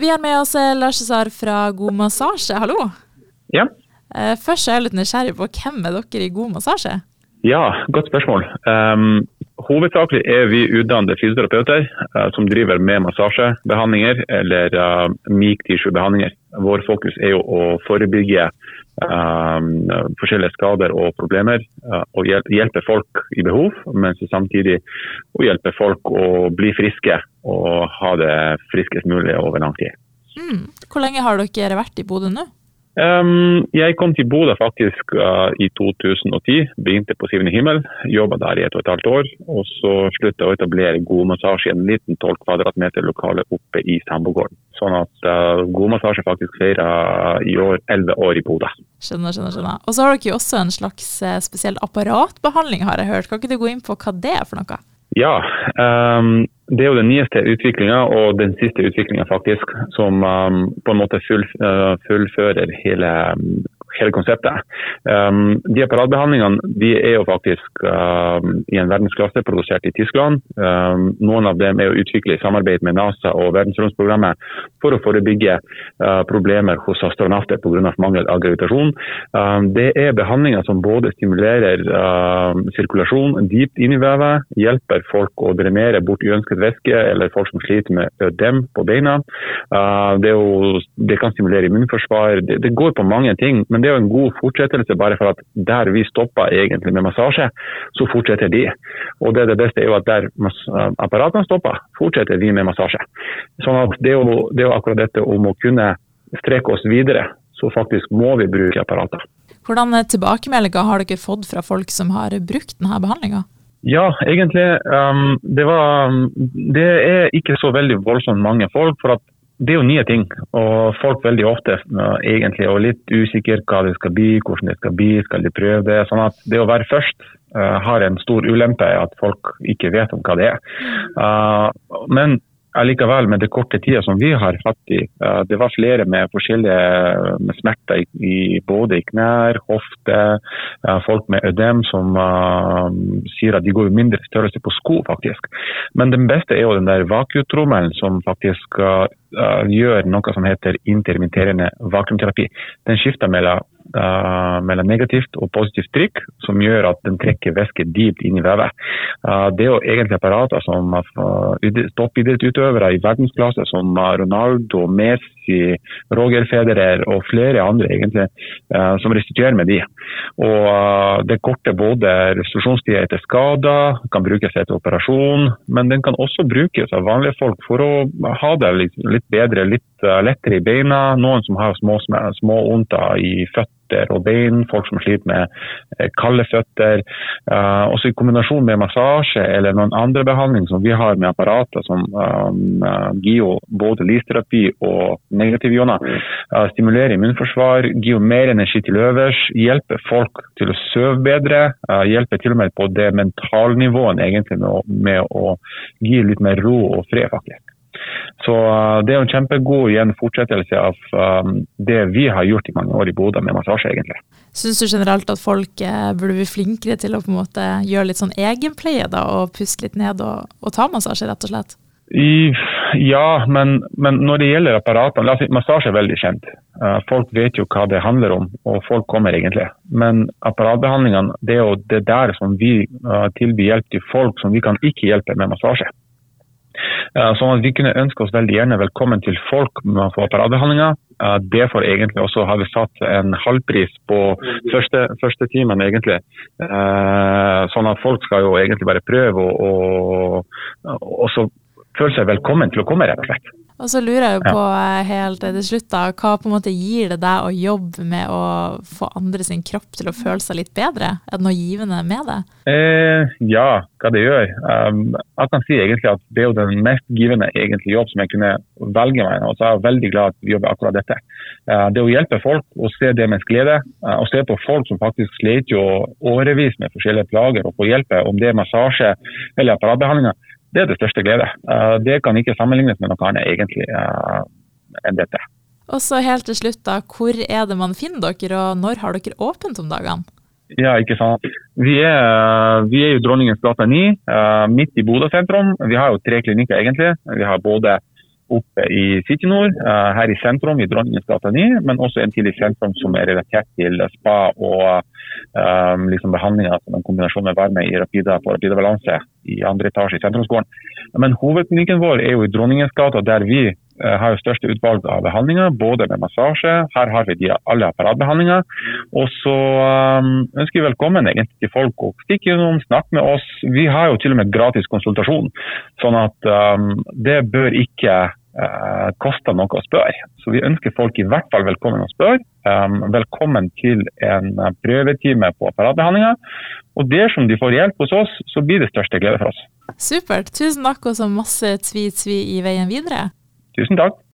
Vi har med oss eh, Lars Cesar fra God massasje, hallo. Ja. Eh, først er jeg litt nysgjerrig på hvem er dere i God massasje? Ja, godt spørsmål. Um, hovedsakelig er vi utdannede fysioterapeuter uh, som driver med massasjebehandlinger eller uh, myk tissue-behandlinger. Vår fokus er jo å forebygge um, forskjellige skader og problemer. Uh, og hjelpe folk i behov, men samtidig å hjelpe folk å bli friske og ha det friskest mulig over lang tid. Mm. Hvor lenge har dere vært i Bodø nå? Jeg kom til Bodø faktisk uh, i 2010. Begynte på Sivende himmel. Jobba der i et og et halvt år. Og så sluttet jeg å etablere god massasje i en liten 12 kvadratmeter lokale oppe i Sambogården. Sånn at uh, god massasje faktisk feirer i år 11 år i Bodø. Skjønner, skjønner. skjønner. Og så har dere jo også en slags spesiell apparatbehandling, har jeg hørt. Kan ikke du gå inn på hva det er for noe? Ja, um, det er jo den nyeste utviklinga og den siste utviklinga faktisk, som um, på en måte full, uh, fullfører hele um, hele konseptet. Um, de apparatbehandlingene de er jo faktisk um, i en verdensklasse produsert i Tyskland. Um, noen av dem er jo utviklet i samarbeid med NASA og verdensromsprogrammet for å forebygge uh, problemer hos astronauter pga. mangel av gravitasjon. Um, det er behandlinger som både stimulerer uh, sirkulasjon dypt inn i vevet, hjelper folk å drenere bort uønsket væske eller folk som sliter med ødem på beina. Uh, det, jo, det, kan stimulere immunforsvar. Det, det går på mange ting. men det er jo en god fortsettelse, bare for at der vi stoppa egentlig med massasje, så fortsetter de. Og det, det beste er jo at der apparatene stopper, fortsetter vi med massasje. Sånn at det er, jo, det er jo akkurat dette om å kunne strekke oss videre, så faktisk må vi bruke apparater. Hvordan tilbakemeldinger har dere fått fra folk som har brukt denne behandlinga? Ja, egentlig. Um, det, var, det er ikke så veldig voldsomt mange folk. for at det er jo nye ting, og folk veldig ofte egentlig er litt usikre hva det skal bli, hvordan det skal bli, skal de prøve det. sånn at Det å være først uh, har en stor ulempe, at folk ikke vet om hva det er. Uh, men allikevel, med det korte tida som vi har hatt i, uh, det var flere med forskjellige med smerter i, i, både i knær, hofte, folk med ødem som sier at de går i mindre størrelse på sko, faktisk. Men den beste er jo den der vakuumtrommelen som faktisk uh, gjør noe som heter intermitterende vakuumterapi. Den skifter mellom, uh, mellom, negativt og positivt trykk, som gjør at den trekker væske dypt inn i vevet. Uh, det er jo egentlig apparater som toppidrettsutøvere i verdensklasse, som Ronaldo, Messi, Roger Federer og flere andre egentlig, som restituerer med de. Og Det korter både restitusjonstida etter skader, kan brukes etter operasjon, men den kan også brukes av vanlige folk for å ha det litt, litt bedre, litt uh, lettere i beina. Noen som har små, små i føtter og bein, folk som sliter med uh, kalde føtter. Uh, også i kombinasjon med massasje eller noen andre behandling som vi har med apparater som um, gir både lysterapi og negative ioner, stimulerer immunforsvar, gir mer energi til øvers, hjelper folk til å sove bedre, hjelper til og med på det mentalnivået egentlig med å, med å gi litt mer ro og fred, faktisk. Så uh, det er en kjempegod igjen fortsettelse av um, det vi har gjort i mange år i Bodø med massasje, egentlig. Syns du generelt at folk eh, burde bli flinkere til å på en måte gjøre litt sånn egenpleie da, og puste litt ned og, og ta massasje, rett og slett? I, ja, men, men, når det gjelder apparatene si, Massasje er veldig kjent. Folk vet jo hva det handler om, og folk kommer egentlig. Men apparatbehandlingene det er jo det der som vi tilbyr hjelp til folk som vi kan ikke hjelpe med massasje. Sånn at Vi kunne ønske oss veldig gjerne velkommen til folk med å apparatbehandlinga. Derfor egentlig også har vi satt en halvpris på første, første timen. egentlig. Eh, sånn at folk skal jo egentlig bare prøve og, og, og føle seg velkommen til å komme, rett og slett. Og så lurer jeg jo på ja. helt til slutt, da, hva på en måte gir det deg å jobbe med å få andre sin kropp til å føle seg litt bedre? Er det noe givende med det? Eh, ja, hva det gjør. Um, jeg kan si egentlig at det er jo den mest givende egentlig jobb som jeg kunne velge meg. Og så er jeg veldig glad at vi jobber akkurat dette. Uh, det å hjelpe folk å se det med glede, uh, og se på folk som faktisk sliter jo årevis med forskjellige plager, og få hjelpe, om det er massasje eller apparatbehandlinger det er det største glede. Eh, det kan ikke sammenlignes med noe annet egentlig eh, enn dette. Og så helt til slutt, da, Hvor er det man finner dere, og når har dere åpent om dagene? Ja, ikke sant. Vi er, vi er jo Dronningens gate 9, uh, midt i Bodø sentrum. Vi har jo tre klinikker egentlig. Vi har både oppe i City Nord, her i sentrum i Dronningens gate 9, men også en til i sentrum som er relatert til spa og um, liksom behandlinger som en kombinasjon med varme i Rapida på Rapida Balanse i andre etasje i sentrumsgården. Men hovedklinikken vår er jo i Dronningens gate, der vi uh, har jo største utvalg av behandlinger, både med massasje, her har vi de alle apparatbehandlinger. Og så um, ønsker vi velkommen egentlig til folk å stikke innom, snakke med oss. Vi har jo til og med gratis konsultasjon, sånn at um, det bør ikke uh, koste noe å spørre. Så vi ønsker folk i hvert fall velkommen å spørre. Um, velkommen til en prøvetime på apparatbehandlinga. Og dersom de får hjelp hos oss, så blir det største glede for oss. Supert. Tusen takk og så masse tvi-tvi i veien videre. Tusen takk.